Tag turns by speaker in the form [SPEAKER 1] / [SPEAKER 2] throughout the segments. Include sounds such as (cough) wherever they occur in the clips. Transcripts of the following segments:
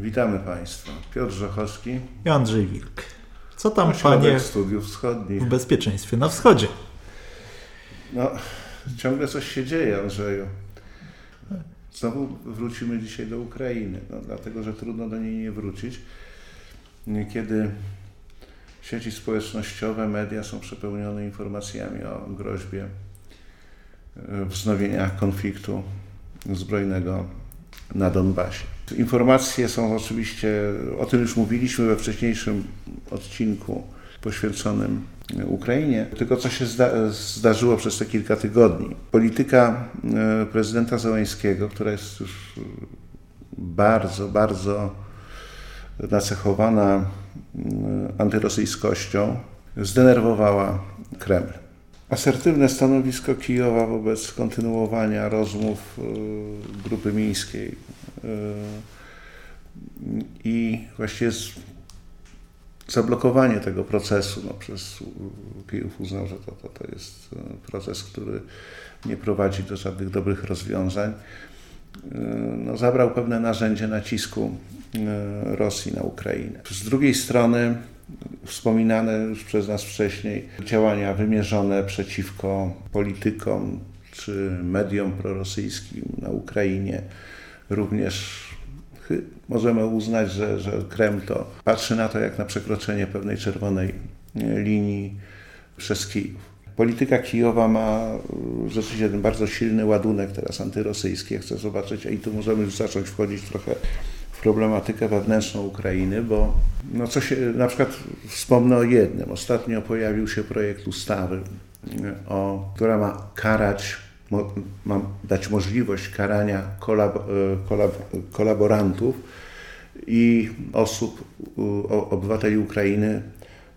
[SPEAKER 1] Witamy Państwa. Piotr Żochowski.
[SPEAKER 2] I Andrzej Wilk. Co tam,
[SPEAKER 1] Ośrodek
[SPEAKER 2] panie,
[SPEAKER 1] Studiów Wschodnich.
[SPEAKER 2] w bezpieczeństwie na wschodzie?
[SPEAKER 1] No, ciągle coś się dzieje, Andrzeju. Znowu wrócimy dzisiaj do Ukrainy, no, dlatego że trudno do niej nie wrócić, kiedy sieci społecznościowe, media są przepełnione informacjami o groźbie e, wznowienia konfliktu zbrojnego na Donbasie. Informacje są oczywiście, o tym już mówiliśmy we wcześniejszym odcinku poświęconym Ukrainie, tylko co się zda zdarzyło przez te kilka tygodni. Polityka e, prezydenta Zeleńskiego, która jest już bardzo, bardzo nacechowana e, antyrosyjskością, zdenerwowała Kreml. Asertywne stanowisko Kijowa wobec kontynuowania rozmów e, grupy mińskiej i właściwie zablokowanie tego procesu no, przez Kijów uznał, że to, to, to jest proces, który nie prowadzi do żadnych dobrych rozwiązań. No, zabrał pewne narzędzie nacisku Rosji na Ukrainę. Z drugiej strony wspominane już przez nas wcześniej działania wymierzone przeciwko politykom czy mediom prorosyjskim na Ukrainie również możemy uznać, że, że Kreml to patrzy na to jak na przekroczenie pewnej czerwonej linii przez Kijów. Polityka Kijowa ma rzeczywiście ten bardzo silny ładunek teraz antyrosyjski. Chcę zobaczyć, i tu możemy już zacząć wchodzić trochę w problematykę wewnętrzną Ukrainy, bo no co się, na przykład wspomnę o jednym. Ostatnio pojawił się projekt ustawy, o, która ma karać mam dać możliwość karania kolab, e, kolab, kolaborantów i osób, obywateli Ukrainy,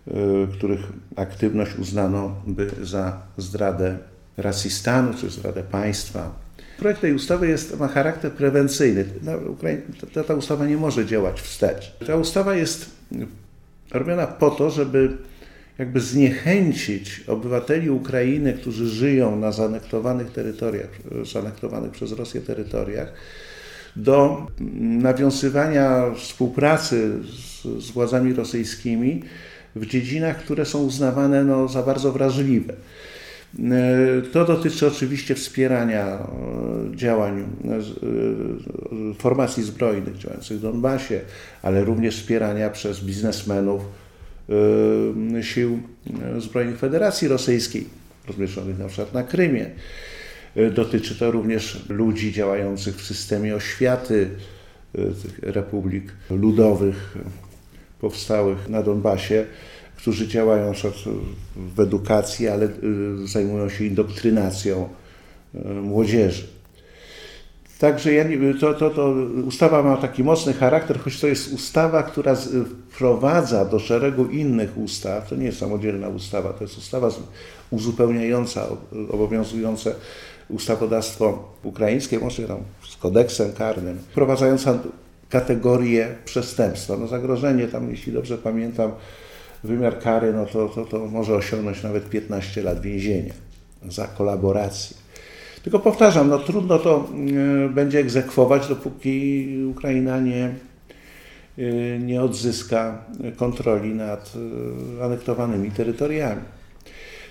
[SPEAKER 1] e, których aktywność uznano by za zdradę racji stanu czy zdradę państwa. Projekt tej ustawy jest, ma charakter prewencyjny. ta, ta ustawa nie może działać wstecz. Ta ustawa jest robiona po to, żeby jakby zniechęcić obywateli Ukrainy, którzy żyją na zanektowanych terytoriach, zanektowanych przez Rosję terytoriach, do nawiązywania współpracy z, z władzami rosyjskimi w dziedzinach, które są uznawane no, za bardzo wrażliwe. To dotyczy oczywiście wspierania e, działań e, formacji zbrojnych działających w Donbasie, ale również wspierania przez biznesmenów sił zbrojnych Federacji Rosyjskiej, rozmieszczonych na przykład na Krymie. Y, dotyczy to również ludzi działających w systemie oświaty y, tych republik ludowych powstałych na Donbasie, którzy działają w edukacji, ale zajmują się indoktrynacją młodzieży. Także ja nie, to, to, to ustawa ma taki mocny charakter, choć to jest ustawa, która wprowadza do szeregu innych ustaw, to nie jest samodzielna ustawa, to jest ustawa uzupełniająca obowiązujące ustawodawstwo ukraińskie, może tam z kodeksem karnym, wprowadzająca kategorię przestępstwa. No zagrożenie tam, jeśli dobrze pamiętam, wymiar kary, no to, to, to może osiągnąć nawet 15 lat więzienia za kolaborację. Tylko powtarzam, no trudno to e, będzie egzekwować, dopóki Ukraina nie, e, nie odzyska kontroli nad e, anektowanymi terytoriami.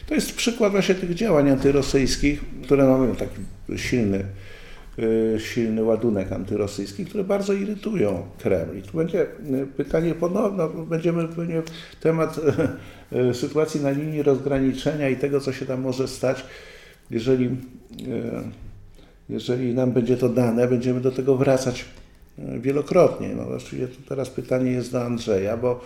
[SPEAKER 1] To jest przykład właśnie tych działań antyrosyjskich, które mają taki silny, silny ładunek antyrosyjski, które bardzo irytują Kreml. I tu będzie pytanie ponowne, no, będziemy pewnie temat sytuacji na linii rozgraniczenia i tego, co się tam może stać, jeżeli, e, jeżeli nam będzie to dane, będziemy do tego wracać e, wielokrotnie. No właściwie to teraz pytanie jest do Andrzeja, bo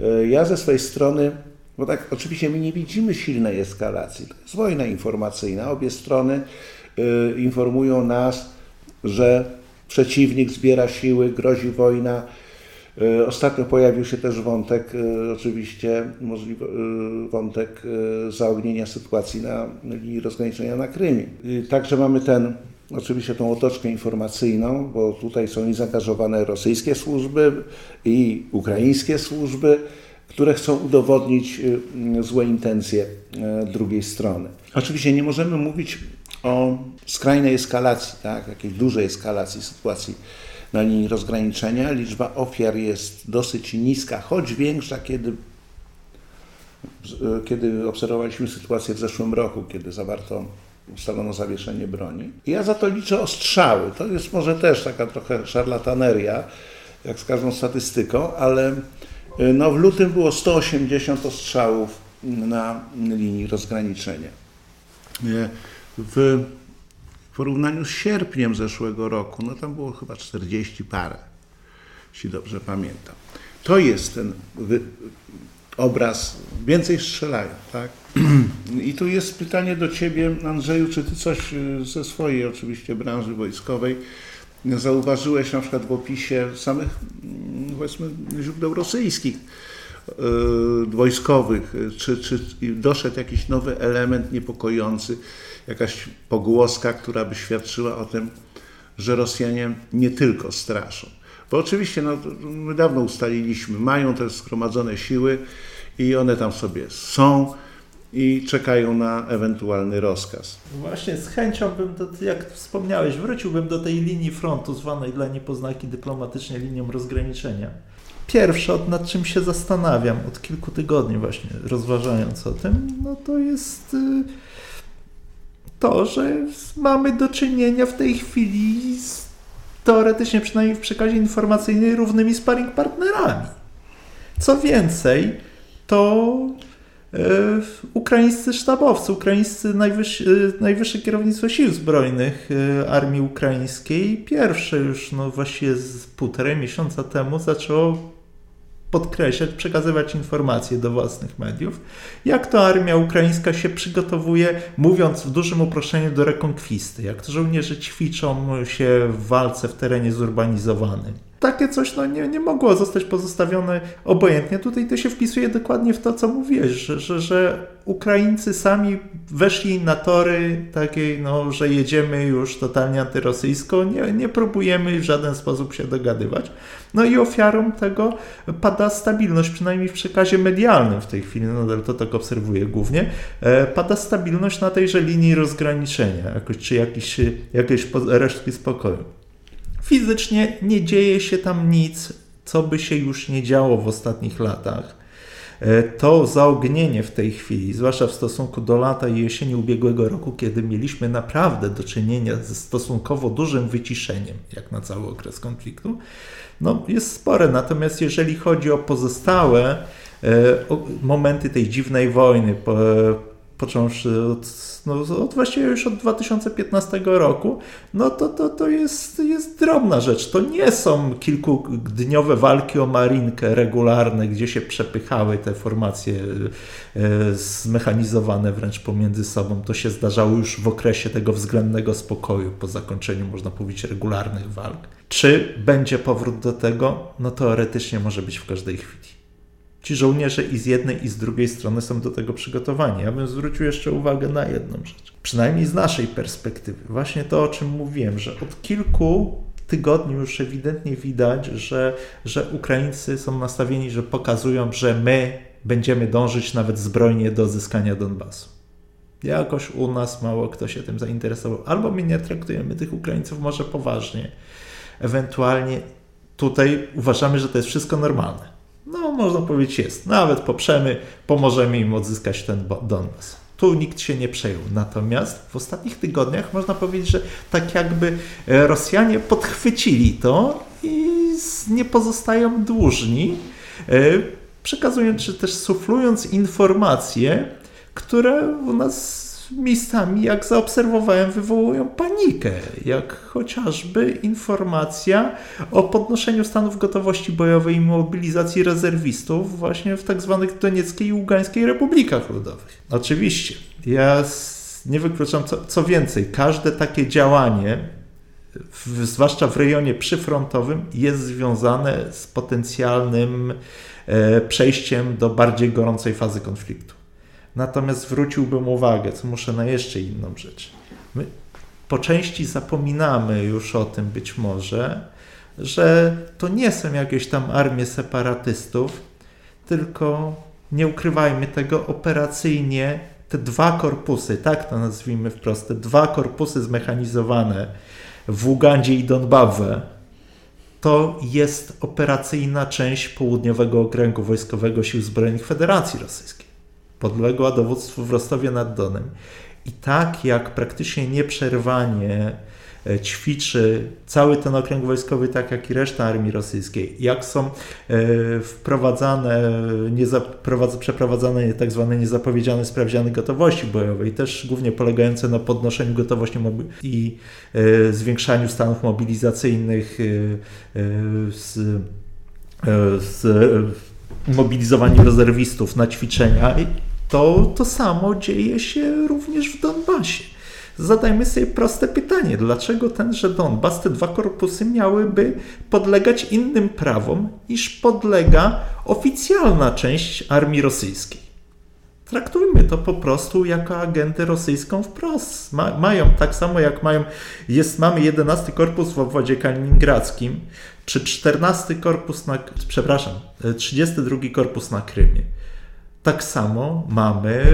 [SPEAKER 1] e, ja ze swojej strony, bo tak oczywiście my nie widzimy silnej eskalacji. To jest wojna informacyjna. Obie strony informują nas, że przeciwnik zbiera siły, grozi wojna, ostatnio pojawił się też wątek, e, oczywiście możliwy e, wątek zaognienia sytuacji na linii rozgraniczenia na Krymie. Także mamy ten, oczywiście tą otoczkę informacyjną, bo tutaj są i zaangażowane rosyjskie służby i ukraińskie służby, które chcą udowodnić złe intencje drugiej strony. Oczywiście nie możemy mówić o skrajnej eskalacji, tak, jakiejś dużej eskalacji sytuacji na linii rozgraniczenia. Liczba ofiar jest dosyć niska, choć większa, kiedy, kiedy obserwowaliśmy sytuację w zeszłym roku, kiedy zawarto ustalono zawieszenie broni. Ja za to liczę ostrzały. To jest może też taka trochę szarlataneria, jak z każdą statystyką, ale y, no w lutym było 180 ostrzałów na linii rozgraniczenia. W porównaniu z sierpniem zeszłego roku, no tam było chyba 40 parę, jeśli dobrze pamiętam. To jest ten obraz, więcej strzelają, tak? (clears throat) I tu jest pytanie do Ciebie, Andrzeju, czy Ty coś y, ze swojej oczywiście branży wojskowej zauważyłeś na przykład w opisie samych, mm, powiedzmy, źródeł rosyjskich, yy, wojskowych, czy, czy doszedł jakiś nowy element niepokojący, jakaś pogłoska, która by świadczyła o tym, że Rosjanie nie tylko straszą. Bo oczywiście, no, my dawno ustaliliśmy, mają te zgromadzone siły i one tam sobie są i czekają na ewentualny rozkaz.
[SPEAKER 2] Właśnie z chęcią bym, do, jak wspomniałeś, wróciłbym do tej linii frontu zwanej dla niepoznaki dyplomatycznie linią rozgraniczenia. Pierwsze, nad czym się zastanawiam od kilku tygodni właśnie, rozważając o tym, no to jest y, to, że mamy do czynienia w tej chwili z teoretycznie, przynajmniej w przekazie informacyjnym, równymi sparring partnerami. Co więcej, to e, ukraińscy sztabowcy, ukraińscy najwyższe, najwyższe kierownictwo sił zbrojnych e, armii ukraińskiej pierwsze już no właściwie z półtorej miesiąca temu zaczęło podkreślać, przekazywać informacje do własnych mediów, jak to armia ukraińska się przygotowuje, mówiąc w dużym uproszczeniu do rekonkwisty, jak to żołnierze ćwiczą się w walce w terenie zurbanizowanym takie coś no, nie, nie mogło zostać pozostawione obojętnie. Tutaj to się wpisuje dokładnie w to, co mówiłeś, że, że, że Ukraińcy sami weszli na tory takiej, no, że jedziemy już totalnie antyrosyjsko, nie, nie próbujemy w żaden sposób się dogadywać. No i ofiarą tego pada stabilność, przynajmniej w przekazie medialnym w tej chwili, nadal to tak obserwuję głównie, e, pada stabilność na tejże linii rozgraniczenia, jakoś, czy jakiś, jakieś resztki spokoju. Fizycznie nie dzieje się tam nic, co by się już nie działo w ostatnich latach. E, to zaognienie w tej chwili, zwłaszcza w stosunku do lata i jesieni ubiegłego roku, kiedy mieliśmy naprawdę do czynienia ze stosunkowo dużym wyciszeniem, jak na cały okres konfliktu, no jest spore. Natomiast jeżeli chodzi o pozostałe e, momenty tej dziwnej wojny, począwszy od, no, od właściwie już od 2015 roku, no to, to, to jest, jest drobna rzecz. To nie są kilkudniowe walki o marinkę regularne, gdzie się przepychały te formacje e, zmechanizowane wręcz pomiędzy sobą. To się zdarzało już w okresie tego względnego spokoju, po zakończeniu, można powiedzieć, regularnych walk. Czy będzie powrót do tego? No teoretycznie może być w każdej chwili ci żołnierze i z jednej i z drugiej strony są do tego przygotowani. Ja bym zwrócił jeszcze uwagę na jedną rzecz, przynajmniej z naszej perspektywy. Właśnie to, o czym mówiłem, że od kilku tygodni już ewidentnie widać, że, że Ukraińcy są nastawieni, że pokazują, że my będziemy dążyć nawet zbrojnie do odzyskania Donbasu. Jakoś u nas mało kto się tym zainteresował. Albo my nie traktujemy tych Ukraińców może poważnie. Ewentualnie tutaj uważamy, że to jest wszystko normalne no można powiedzieć jest. Nawet poprzemy, pomożemy im odzyskać ten Donbas. Tu nikt się nie przejął. Natomiast w ostatnich tygodniach można powiedzieć, że tak jakby e, Rosjanie podchwycili to i nie pozostają dłużni, e, przekazując czy też suflując informacje, które u nas miejscami, jak zaobserwowałem, wywołują panikę, jak chociażby informacja o podnoszeniu stanów gotowości bojowej i mobilizacji rezerwistów właśnie w tak zwanych Donieckiej i Ługańskiej Republikach Ludowych. Oczywiście, ja nie wykluczam, co, co więcej, każde takie działanie, w, zwłaszcza w rejonie przyfrontowym, jest związane z potencjalnym e, przejściem do bardziej gorącej fazy konfliktu. Natomiast zwróciłbym uwagę, co muszę na jeszcze inną rzecz. My po części zapominamy już o tym być może, że to nie są jakieś tam armie separatystów, tylko nie ukrywajmy tego operacyjnie te dwa korpusy, tak to nazwijmy wprost, te dwa korpusy zmechanizowane w Ugandzie i Donbawę, to jest operacyjna część południowego okręgu wojskowego Sił Zbrojnych Federacji Rosyjskiej. Podległa dowództwu Rostowie nad Donem. I tak jak praktycznie nieprzerwanie E, ćwiczy cały ten okręg wojskowy, tak jak i reszta armii rosyjskiej. Jak są e, wprowadzane, przeprowadzane tak zwane niezapowiedziane sprawdziany gotowości bojowej, też głównie polegające na podnoszeniu gotowości i e, zwiększaniu stanów mobilizacyjnych z, z mobilizowaniu rezerwistów na ćwiczenia, to to samo dzieje się również w Donbasie zadajmy sobie proste pytanie, dlaczego tenże Donbas, te dwa korpusy miałyby podlegać innym prawom, niż podlega oficjalna część armii rosyjskiej. Traktujmy to po prostu jako agentę rosyjską wprost. Ma, mają tak samo jak mają, jest, mamy 11 korpus w obwodzie kaliningradzkim, czy 14 korpus na, przepraszam, 32 korpus na Krymie. Tak samo mamy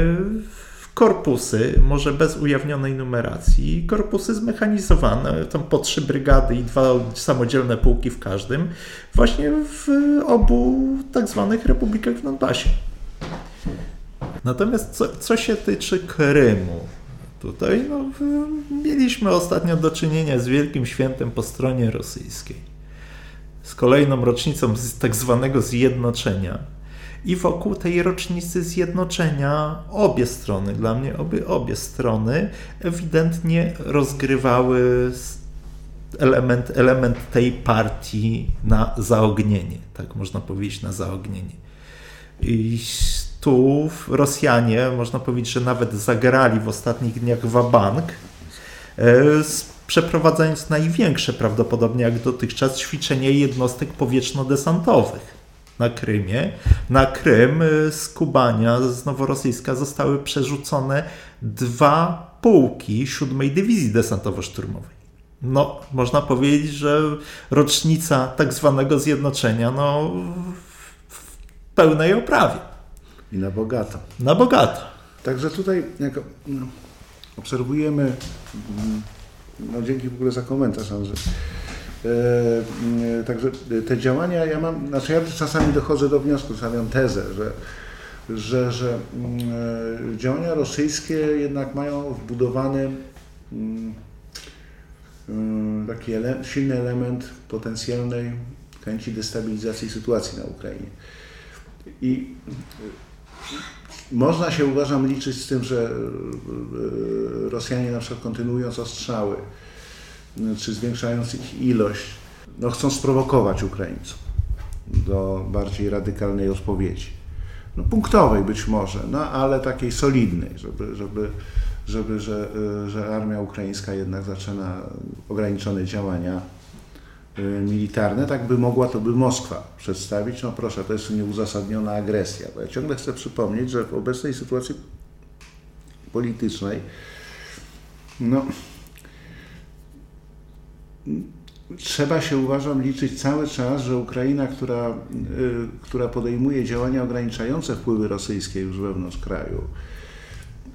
[SPEAKER 2] korpusy, może bez ujawnionej numeracji, korpusy zmechanizowane, tam po trzy brygady i dwa samodzielne pułki w każdym, właśnie w obu tak zwanych republikach w Donbasie. Natomiast co, co się tyczy Krymu, tutaj no, mieliśmy ostatnio do czynienia z wielkim świętem po stronie rosyjskiej. Z kolejną rocznicą tak zwanego zjednoczenia i wokół tej rocznicy zjednoczenia obie strony, dla mnie obie, obie strony ewidentnie rozgrywały element, element tej partii na zaognienie, tak można powiedzieć, na zaognienie. I tu Rosjanie, można powiedzieć, że nawet zagrali w ostatnich dniach wabank, e, przeprowadzając największe prawdopodobnie jak dotychczas ćwiczenie jednostek powietrzno-desantowych na Krymie. Na Krym y, z Kubania, z Noworosyjska zostały przerzucone dwa pułki siódmej Dywizji Desantowo-Szturmowej. No, można powiedzieć, że rocznica tak zwanego zjednoczenia no, w pełnej oprawie.
[SPEAKER 1] I na bogato.
[SPEAKER 2] Na bogato.
[SPEAKER 1] Także tutaj jak no, obserwujemy, mm, no dzięki w ogóle za komentarz, Andrzej, E, także te działania, ja mam, znaczy ja czasami dochodzę do wniosku, stawiam tezę, że, że, że e, działania rosyjskie jednak mają wbudowany mm, e, taki ele silny element potencjalnej chęci destabilizacji sytuacji na Ukrainie. I można się, uważam, liczyć z tym, że Rosjanie na przykład kontynuując ostrzały, czy zwiększając ich ilość, no chcą sprowokować Ukraińców do bardziej radykalnej odpowiedzi. No, punktowej być może, no ale takiej solidnej, żeby, żeby, żeby że, że armia ukraińska jednak zaczyna ograniczone działania y, militarne, tak by mogła to by Moskwa przedstawić. No proszę, to jest nieuzasadniona agresja. Bo ja ciągle chcę przypomnieć, że w obecnej sytuacji politycznej no, trzeba się, uważam, liczyć cały czas, że Ukraina, która, y, która podejmuje działania ograniczające wpływy rosyjskie już wewnątrz kraju,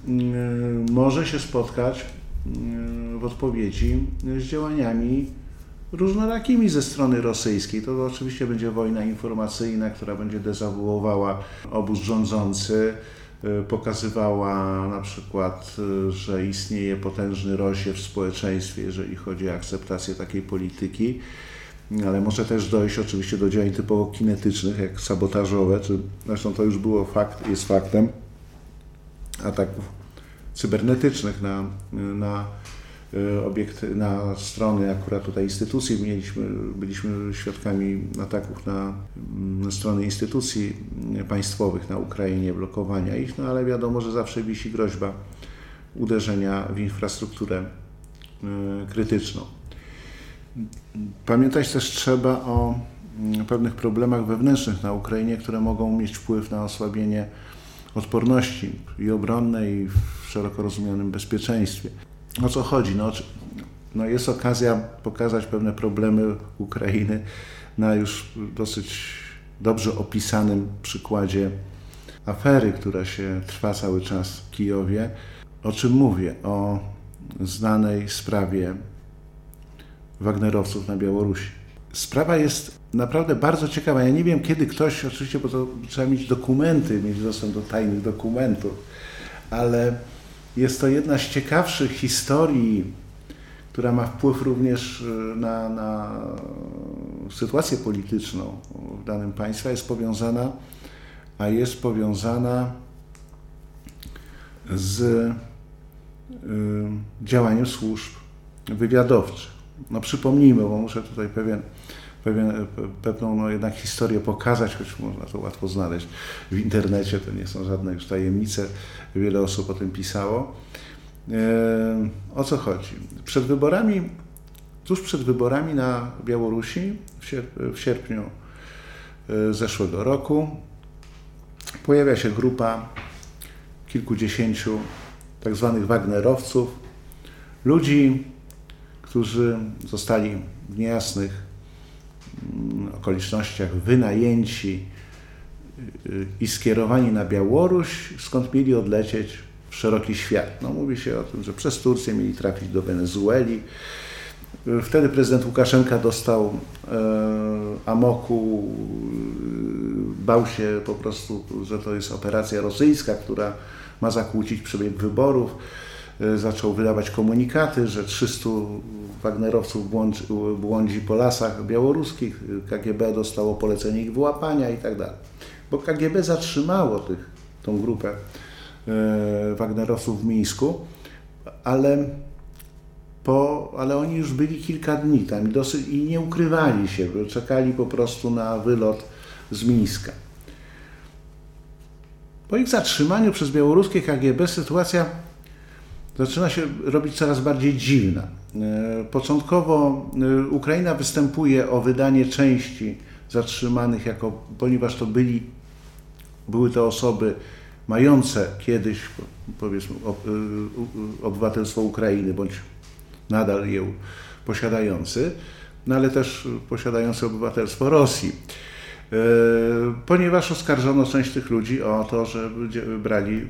[SPEAKER 1] y, może się spotkać y, w odpowiedzi z działaniami różnorakimi ze strony rosyjskiej. To oczywiście będzie wojna informacyjna, która będzie dezawuowała obóz rządzący, pokazywała na przykład, y, że istnieje potężny rozsiew w społeczeństwie, jeżeli chodzi o akceptację takiej polityki, ale może też dojść oczywiście do działań typowo kinetycznych, jak sabotażowe, czy zresztą to już było fakt, jest faktem ataków cybernetycznych na, na obiekt, na strony akurat tutaj instytucji. Mieliśmy, byliśmy świadkami ataków na, na strony instytucji państwowych na Ukrainie, blokowania ich, no ale wiadomo, że zawsze wisi groźba uderzenia w infrastrukturę y, krytyczną. Pamiętać też trzeba o mm, pewnych problemach wewnętrznych na Ukrainie, które mogą mieć wpływ na osłabienie odporności i obronnej, i w szeroko rozumianym bezpieczeństwie o co chodzi? No, no jest okazja pokazać pewne problemy Ukrainy na już dosyć dobrze opisanym przykładzie afery, która się trwa cały czas w Kijowie. O czym mówię? O znanej sprawie Wagnerowców na Białorusi. sprawa jest naprawdę bardzo ciekawa. Ja nie wiem, kiedy ktoś, oczywiście, bo to trzeba mieć dokumenty, mieć dostęp do tajnych dokumentów, ale jest to jedna z ciekawszych historii, która ma wpływ również y, na, na sytuację polityczną w danym państwie, jest powiązana, a jest powiązana z y, działaniem służb wywiadowczych. No przypomnijmy, bo muszę tutaj pewien, pewien, pewną no jednak historię pokazać, choć można to łatwo znaleźć w internecie, to nie są żadne już tajemnice, wiele osób o tym pisało. E, o co chodzi? Przed wyborami, tuż przed wyborami na Białorusi w sierpniu e, zeszłego roku pojawia się grupa kilkudziesięciu tak zwanych Wagnerowców, ludzi, którzy zostali w niejasnych okolicznościach wynajęci y, i skierowani na Białoruś, skąd mieli odlecieć w szeroki świat. No, mówi się o tym, że przez Turcję mieli trafić do Wenezueli. Wtedy prezydent Łukaszenka dostał e, amoku, y, bał się po prostu, że to jest operacja rosyjska, która ma zakłócić przebieg wyborów. E, zaczął wydawać komunikaty, że 300 Wagnerowców błądzi, błądzi po lasach białoruskich, KGB dostało polecenie ich wyłapania i tak. Bo KGB zatrzymało tych, tą grupę e, Wagnerowców w Mińsku, ale, po, ale oni już byli kilka dni tam i, dosyć, i nie ukrywali się, czekali po prostu na wylot z Mińska. Po ich zatrzymaniu przez białoruskie KGB sytuacja zaczyna się robić coraz bardziej dziwna. E, początkowo e, Ukraina występuje o wydanie części zatrzymanych, jako, ponieważ to byli, były to osoby mające kiedyś, powiedzmy, e, obywatelstwo Ukrainy, bądź nadal je posiadający, no ale też posiadający obywatelstwo Rosji. Ponieważ oskarżono część tych ludzi o to, że brali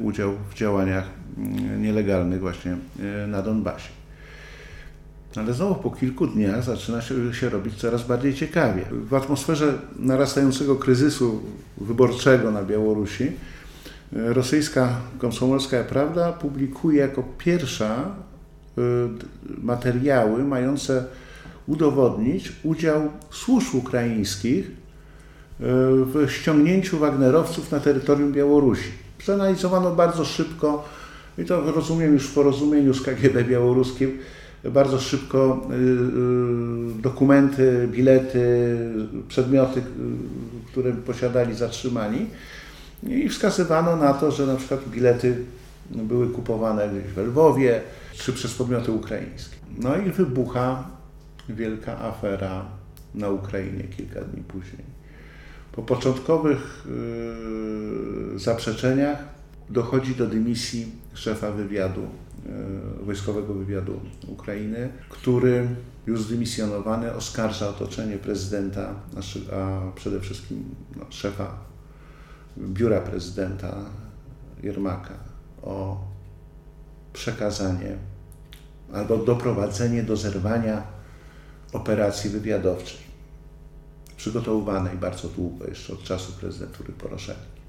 [SPEAKER 1] udział w działaniach nielegalnych właśnie na Donbasie. Ale znowu po kilku dniach zaczyna się, robić coraz bardziej ciekawie. W atmosferze narastającego kryzysu wyborczego na Białorusi e, rosyjska komsomolska prawda publikuje jako pierwsza e, materiały mające udowodnić udział służb ukraińskich e, w ściągnięciu Wagnerowców na terytorium Białorusi. Przeanalizowano bardzo szybko i to rozumiem już w porozumieniu z KGB białoruskim, bardzo szybko y, y, dokumenty, bilety, przedmioty, y, które posiadali zatrzymani i wskazywano na to, że na przykład bilety były kupowane gdzieś w Lwowie czy przez podmioty ukraińskie. No i wybucha wielka afera na Ukrainie kilka dni później. Po początkowych zaprzeczeniach dochodzi do dymisji szefa wywiadu E, wojskowego wywiadu Ukrainy, który już zdymisjonowany oskarża otoczenie prezydenta, a przede wszystkim no, szefa biura prezydenta Jermaka o przekazanie albo doprowadzenie do zerwania operacji wywiadowczej, przygotowywanej bardzo długo, jeszcze od czasu prezydentury Poroszenki.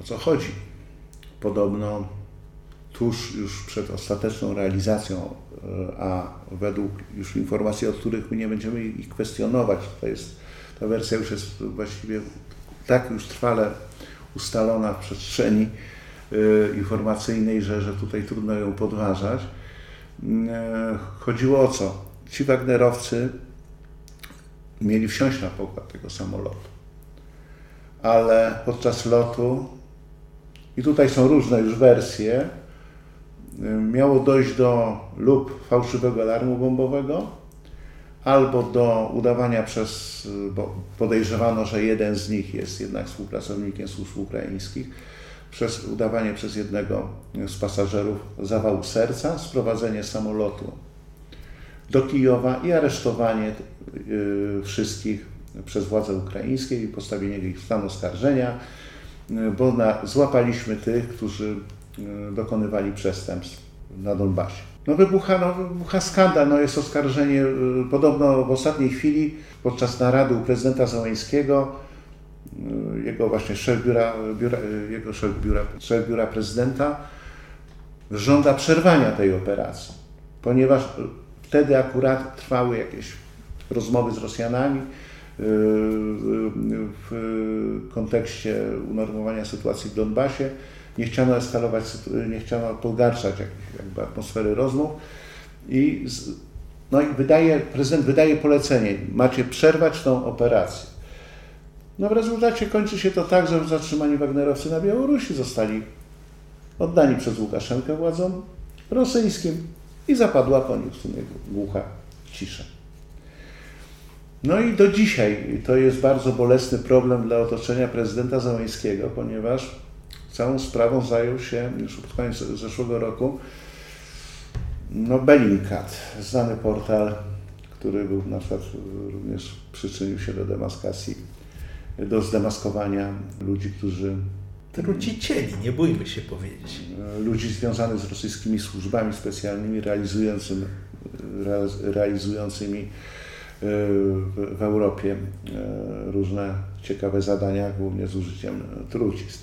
[SPEAKER 1] O co chodzi? Podobno tuż już przed ostateczną realizacją, e, a według już informacji, od których my nie będziemy ich kwestionować, to jest, ta wersja już jest właściwie tak już trwale ustalona w przestrzeni e, informacyjnej, że, że tutaj trudno ją podważać. E, chodziło o co? Ci Wagnerowcy mieli wsiąść na pokład tego samolotu, ale podczas lotu, i tutaj są różne już wersje, miało dojść do lub fałszywego alarmu bombowego, albo do udawania przez, bo podejrzewano, że jeden z nich jest jednak współpracownikiem służb ukraińskich, przez udawanie przez jednego z pasażerów zawału serca, sprowadzenie samolotu do Kijowa i aresztowanie y, wszystkich przez władze ukraińskie i postawienie ich w stan oskarżenia, y, bo na, złapaliśmy tych, którzy E, dokonywali przestępstw na Donbasie. no wybucha, no wybucha skandal, no jest oskarżenie, podobno w ostatniej chwili podczas narady u prezydenta Załęskiego jego właśnie szef biura, biura, jego szef biura, szef biura prezydenta żąda przerwania tej operacji, ponieważ wtedy akurat trwały jakieś rozmowy z Rosjanami w kontekście unormowania sytuacji w Donbasie. Nie chciano eskalować, nie chciano pogarszać jakby atmosfery rozmów i, no i wydaje, prezydent wydaje polecenie, macie przerwać tą operację. No w rezultacie kończy się to tak, że zatrzymani Wagnerowcy na Białorusi zostali oddani przez Łukaszenkę władzom rosyjskim i zapadła po nich w sumie głucha cisza. No i do dzisiaj to jest bardzo bolesny problem dla otoczenia prezydenta Załęskiego, ponieważ całą sprawą zajął się już pod koniec zeszłego roku no Bellingcat, znany portal, który był na przykład również przyczynił się do demaskacji, do zdemaskowania ludzi, którzy
[SPEAKER 2] trucicieli, nie bójmy się powiedzieć.
[SPEAKER 1] Ludzi związanych z rosyjskimi służbami specjalnymi realizującymi, realizującymi w Europie e, różne ciekawe zadania, głównie z użyciem trucizn.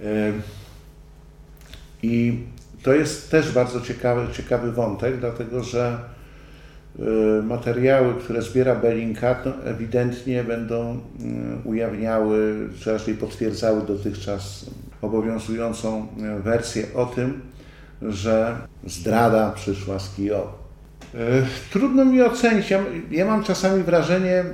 [SPEAKER 1] E, I to jest też bardzo ciekawy, ciekawy wątek, dlatego że materiały, które zbiera Bellingcat, no, ewidentnie będą ujawniały, czy raczej potwierdzały dotychczas obowiązującą wersję o tym, że zdrada przyszła z Kijowa. Trudno mi ocenić. Ja, ja mam czasami wrażenie,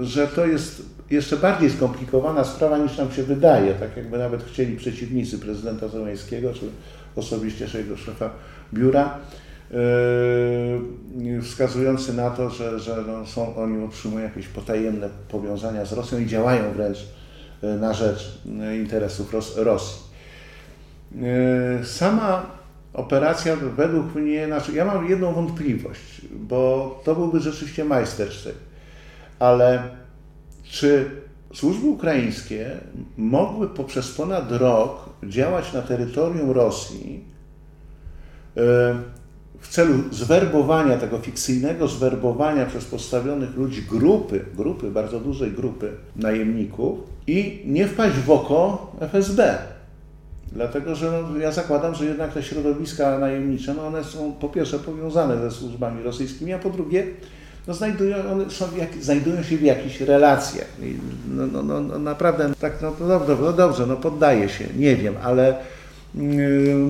[SPEAKER 1] że to jest jeszcze bardziej skomplikowana sprawa niż nam się wydaje, tak jakby nawet chcieli przeciwnicy prezydenta Zeleńskiego, czy osobiście jego szefa biura, wskazujący na to, że, że no są, oni otrzymują jakieś potajemne powiązania z Rosją i działają wręcz na rzecz interesów Ros Rosji. Yy, sama operacja według mnie, znaczy ja mam jedną wątpliwość, bo to byłby rzeczywiście majstersztyk, ale czy służby ukraińskie mogły poprzez ponad rok działać na terytorium Rosji w celu zwerbowania, tego fikcyjnego zwerbowania przez postawionych ludzi grupy, grupy, bardzo dużej grupy najemników i nie wpaść w oko FSB. Dlatego, że no, ja zakładam, że jednak te środowiska najemnicze, no one są po pierwsze powiązane ze służbami rosyjskimi, a po drugie no znajdują, one są jak, znajdują się w jakichś relacjach. No, no, no, no naprawdę, tak, no, to dobrze, no dobrze, no poddaję się, nie wiem, ale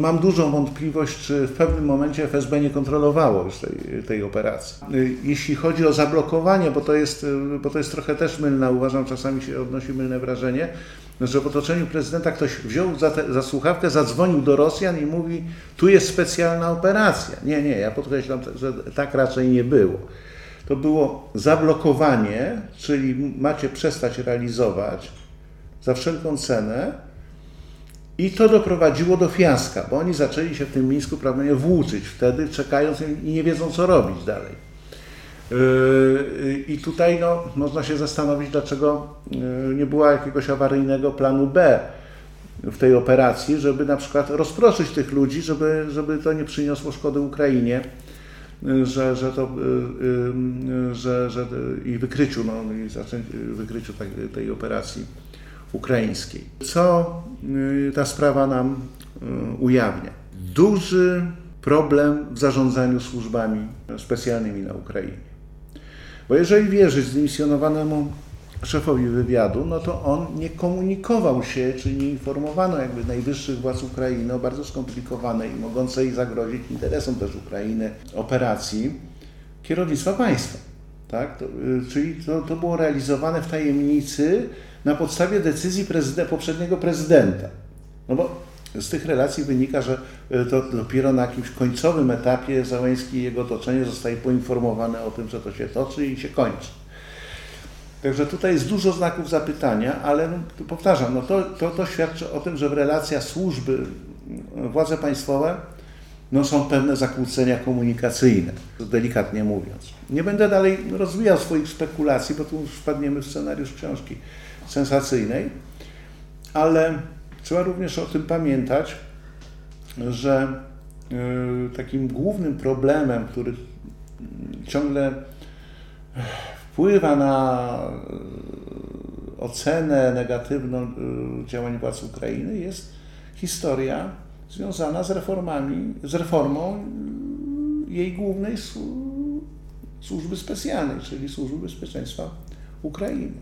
[SPEAKER 1] mam dużą wątpliwość, czy w pewnym momencie FSB nie kontrolowało już tej, tej operacji. Yy, jeśli chodzi o zablokowanie, bo to, jest, yy, bo to jest trochę też mylne, uważam, czasami się odnosi mylne wrażenie, że w otoczeniu prezydenta ktoś wziął za, te, za słuchawkę, zadzwonił do Rosjan i mówi, tu jest specjalna operacja. Nie, nie, ja podkreślam, że tak raczej nie było. To było zablokowanie, czyli macie przestać realizować za wszelką cenę i to doprowadziło do fiaska, bo oni zaczęli się w tym Mińsku prawdopodobnie włóczyć wtedy, czekając i nie wiedzą, co robić dalej. Yy, I tutaj no, można się zastanowić, dlaczego yy, nie było jakiegoś awaryjnego planu B w tej operacji, żeby na przykład rozproszyć tych ludzi, żeby, żeby to nie przyniosło szkody Ukrainie, yy, że, że to, że, że i wykryciu, no, i wykryciu tej operacji ukraińskiej. Co ta sprawa nam ujawnia? Duży problem w zarządzaniu służbami specjalnymi na Ukrainie. Bo jeżeli wierzyć zdymisjonowanemu szefowi wywiadu, no to on nie komunikował się, czy nie informowano jakby najwyższych władz Ukrainy o bardzo skomplikowanej i mogącej zagrozić interesom też Ukrainy operacji kierownictwa państwa. Tak? To, y, czyli to, to było realizowane w tajemnicy na podstawie decyzji poprzedniego prezydenta. No bo z tych relacji wynika, że e, to dopiero na jakimś końcowym etapie Załęski i jego otoczenie zostaje poinformowane o tym, że to się toczy i się kończy. Także tutaj jest dużo znaków zapytania, ale no, powtarzam, no to, to, to świadczy o tym, że w relacjach służby, władze państwowe no są pewne zakłócenia komunikacyjne, delikatnie mówiąc. Nie będę dalej rozwijał swoich spekulacji, bo tu już wpadniemy w scenariusz książki sensacyjnej, ale Trzeba również o tym pamiętać, że takim głównym problemem, który ciągle wpływa na ocenę negatywną działań władz Ukrainy, jest historia związana z reformami, z reformą jej głównej służby specjalnej, czyli Służby Bezpieczeństwa Ukrainy.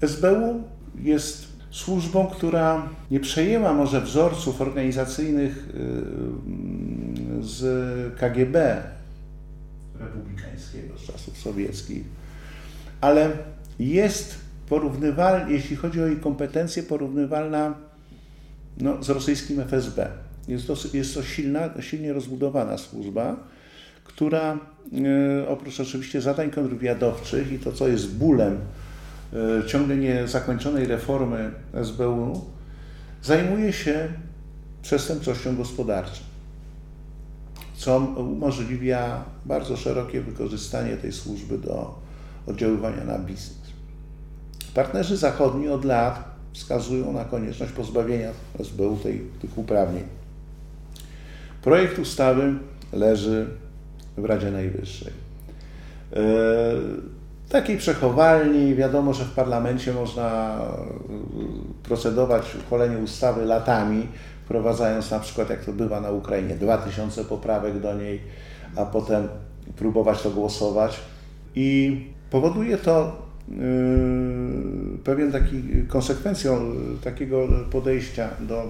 [SPEAKER 1] SBU jest służbą, która nie przejęła może wzorców organizacyjnych y, z KGB republikańskiego, z czasów sowieckich, ale jest porównywalna, jeśli chodzi o jej kompetencje, porównywalna no, z rosyjskim FSB. Jest to, jest to silna, silnie rozbudowana służba, która e, oprócz oczywiście zadań kontrwywiadowczych i to, co jest bólem ciągle niezakończonej reformy SBU, zajmuje się przestępczością gospodarczą, co umożliwia bardzo szerokie wykorzystanie tej służby do oddziaływania na biznes. Partnerzy zachodni od lat wskazują na konieczność pozbawienia SBU tej, tych uprawnień. Projekt ustawy leży w Radzie Najwyższej. E, takiej przechowalni, wiadomo, że w parlamencie można e, procedować uchwalenie ustawy latami, wprowadzając na przykład, jak to bywa na Ukrainie, 2000 poprawek do niej, a potem próbować to głosować. I powoduje to yy, pewien taki konsekwencją takiego podejścia do,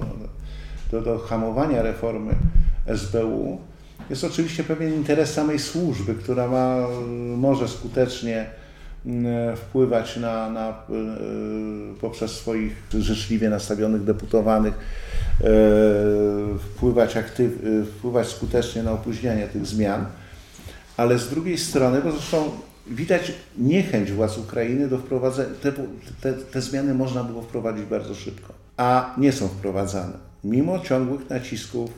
[SPEAKER 1] do, do hamowania reformy SBU jest oczywiście pewien interes samej służby, która ma, może skutecznie wpływać na, na, e, poprzez swoich życzliwie nastawionych deputowanych, e, wpływać, aktyw, e, wpływać skutecznie na opóźnianie tych zmian, ale z drugiej strony, bo zresztą widać niechęć władz Ukrainy do wprowadzenia, te, te, te zmiany można było wprowadzić bardzo szybko, a nie są wprowadzane. Mimo ciągłych nacisków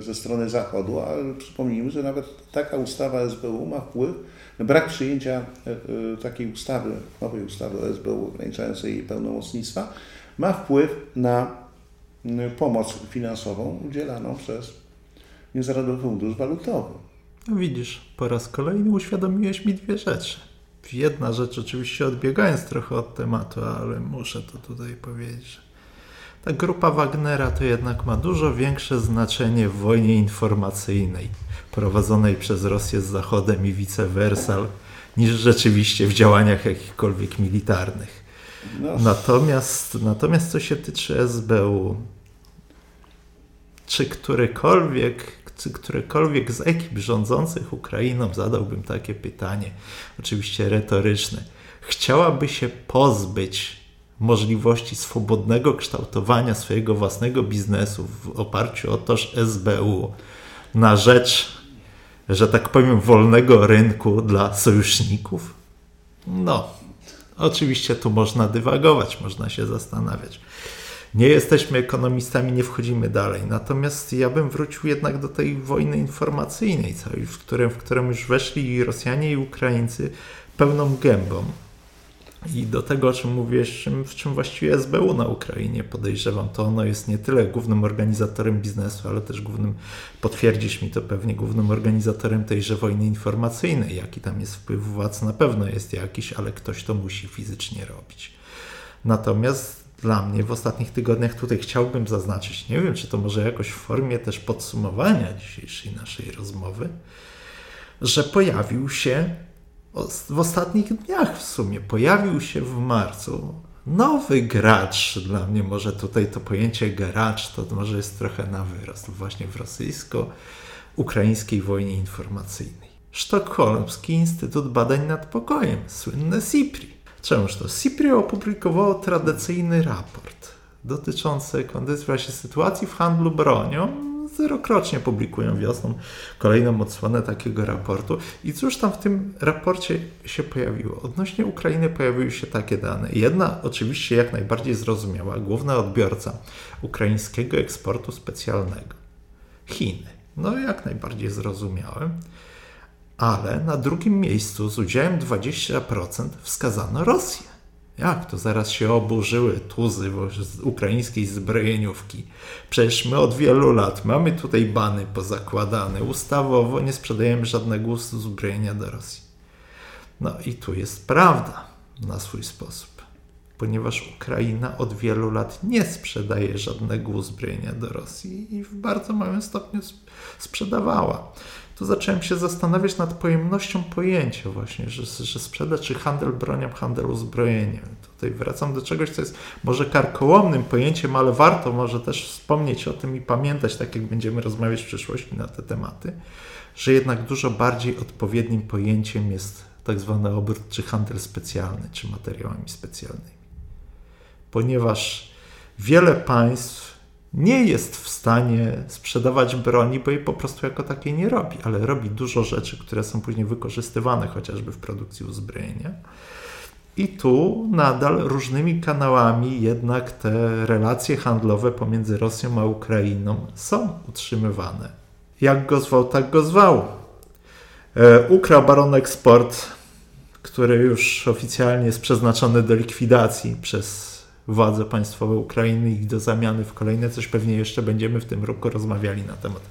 [SPEAKER 1] ze strony Zachodu, a przypomnijmy, że nawet taka ustawa SBU ma wpływ, brak przyjęcia y, takiej ustawy, nowej ustawy o SBU ograniczającej jej pełnomocnictwa, ma wpływ na pomoc finansową udzielaną przez Międzynarodowy Fundusz Walutowy.
[SPEAKER 2] No widzisz, po raz kolejny uświadomiłeś mi dwie rzeczy. Jedna rzecz, oczywiście odbiegając trochę od tematu, ale muszę to tutaj powiedzieć, ta grupa Wagnera to jednak ma dużo większe znaczenie w wojnie informacyjnej prowadzonej przez Rosję z Zachodem i vice versa niż rzeczywiście w działaniach jakichkolwiek militarnych. No. Natomiast, natomiast co się tyczy SBU, czy którykolwiek, czy którykolwiek z ekip rządzących Ukrainą, zadałbym takie pytanie, oczywiście retoryczne, chciałaby się pozbyć możliwości swobodnego kształtowania swojego własnego biznesu w oparciu o toż SBU na rzecz, że tak powiem, wolnego rynku dla sojuszników? No, oczywiście tu można dywagować, można się zastanawiać. Nie jesteśmy ekonomistami, nie wchodzimy dalej. Natomiast ja bym wrócił jednak do tej wojny informacyjnej, w, którym, w którą już weszli Rosjanie i Ukraińcy pełną gębą. I do tego, o czym czym, w czym właściwie SBU na Ukrainie podejrzewam, to ono jest nie tyle głównym organizatorem biznesu, ale też głównym, potwierdzisz mi to pewnie, głównym organizatorem tejże wojny informacyjnej. Jaki tam jest wpływ władz, na pewno jest jakiś, ale ktoś to musi fizycznie robić. Natomiast dla mnie w ostatnich tygodniach tutaj chciałbym zaznaczyć, nie wiem, czy to może jakoś w formie też podsumowania dzisiejszej naszej rozmowy, że pojawił się w ostatnich dniach w sumie pojawił się w marcu nowy gracz. Dla mnie może tutaj to pojęcie gracz to może jest trochę na wyrost właśnie w rosyjsko-ukraińskiej wojnie informacyjnej. Sztokholmski Instytut Badań nad Pokojem, słynne SIPRI. Czemuż to? SIPRI opublikowało tradycyjny raport dotyczący, się, sytuacji w handlu bronią rokrocznie publikują wiosną kolejną odsłonę takiego raportu. I cóż tam w tym raporcie się pojawiło? Odnośnie Ukrainy pojawiły się takie dane. Jedna oczywiście jak najbardziej zrozumiała, główna odbiorca ukraińskiego eksportu specjalnego. Chiny. No jak najbardziej zrozumiałe. Ale na drugim miejscu z udziałem 20% wskazano Rosję Jak to zaraz się oburzyły tuzy z ukraińskiej zbrojeniówki? Przecież my od wielu lat mamy tutaj bany pozakładane. Ustawowo nie sprzedajemy żadnego uzbrojenia do Rosji. No i tu jest prawda na swój sposób, ponieważ Ukraina od wielu lat nie sprzedaje żadnego uzbrojenia do Rosji i w bardzo małym stopniu sprzedawała to zacząłem się zastanawiać nad pojemnością pojęcia właśnie, że, że sprzedaż czy handel bronią, handel uzbrojeniem. Tutaj wracam do czegoś, co jest może karkołomnym pojęciem, ale warto może też wspomnieć o tym i pamiętać, tak jak będziemy rozmawiać w przyszłości na te tematy, że jednak dużo bardziej odpowiednim pojęciem jest tak zwany obrót czy handel specjalny, czy materiałami specjalnymi. Ponieważ wiele państw nie jest w stanie sprzedawać broni, bo jej po prostu jako takiej nie robi, ale robi dużo rzeczy, które są później wykorzystywane chociażby w produkcji uzbrojenia. I tu nadal różnymi kanałami jednak te relacje handlowe pomiędzy Rosją a Ukrainą są utrzymywane. Jak go zwał, tak go zwał. E, Ukra Baron Export, który już oficjalnie jest przeznaczony do likwidacji przez władze państwowe Ukrainy i do zamiany w kolejne coś pewnie jeszcze będziemy w tym roku rozmawiali na temat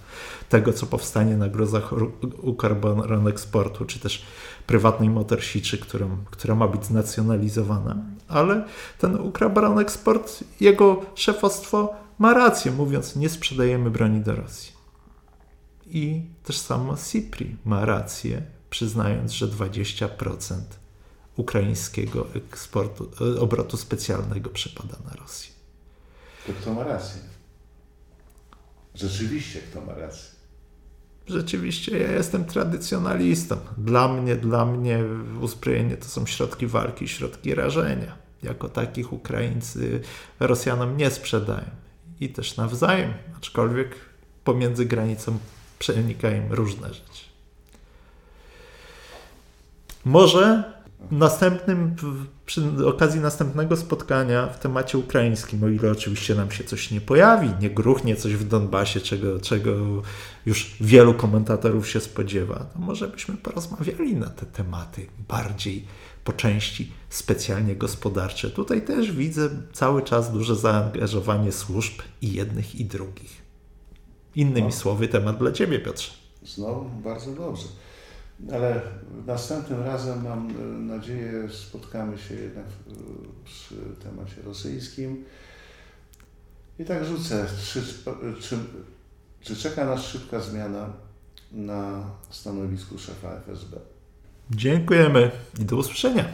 [SPEAKER 2] tego, co powstanie na grozach Ukarban Eksportu, czy też prywatnej motorsiczy, którą, która ma być znacjonalizowana. Ale ten Ukarban Eksport, jego szefostwo ma rację, mówiąc, nie sprzedajemy broni do Rosji. I też samo Cipri ma rację, przyznając, że 20% ukraińskiego eksportu, e, obrotu specjalnego przypada na Rosję.
[SPEAKER 1] To kto ma rację? Rzeczywiście kto ma rację?
[SPEAKER 2] Rzeczywiście ja jestem tradycjonalistą. Dla mnie, dla mnie uzbrojenie to są środki walki, środki rażenia. Jako takich Ukraińcy Rosjanom nie sprzedają. I też nawzajem, aczkolwiek pomiędzy granicą przenikają różne rzeczy. Może następnym, przy okazji następnego spotkania w temacie ukraińskim, o ile oczywiście nam się coś nie pojawi, nie gruchnie coś w Donbasie, czego, czego już wielu komentatorów się spodziewa, to może byśmy porozmawiali na te tematy bardziej po części specjalnie gospodarcze. Tutaj też widzę cały czas duże zaangażowanie służb i jednych i drugich. Innymi no. słowy, temat dla Ciebie, Piotrze.
[SPEAKER 1] Znowu bardzo dobrze. Ale następnym razem mam e, nadzieję spotkamy się jednak e, przy temacie rosyjskim. I tak rzucę, czy, czy, czy czeka nas szybka zmiana na stanowisku szefa FSB?
[SPEAKER 2] Dziękujemy i do usłyszenia.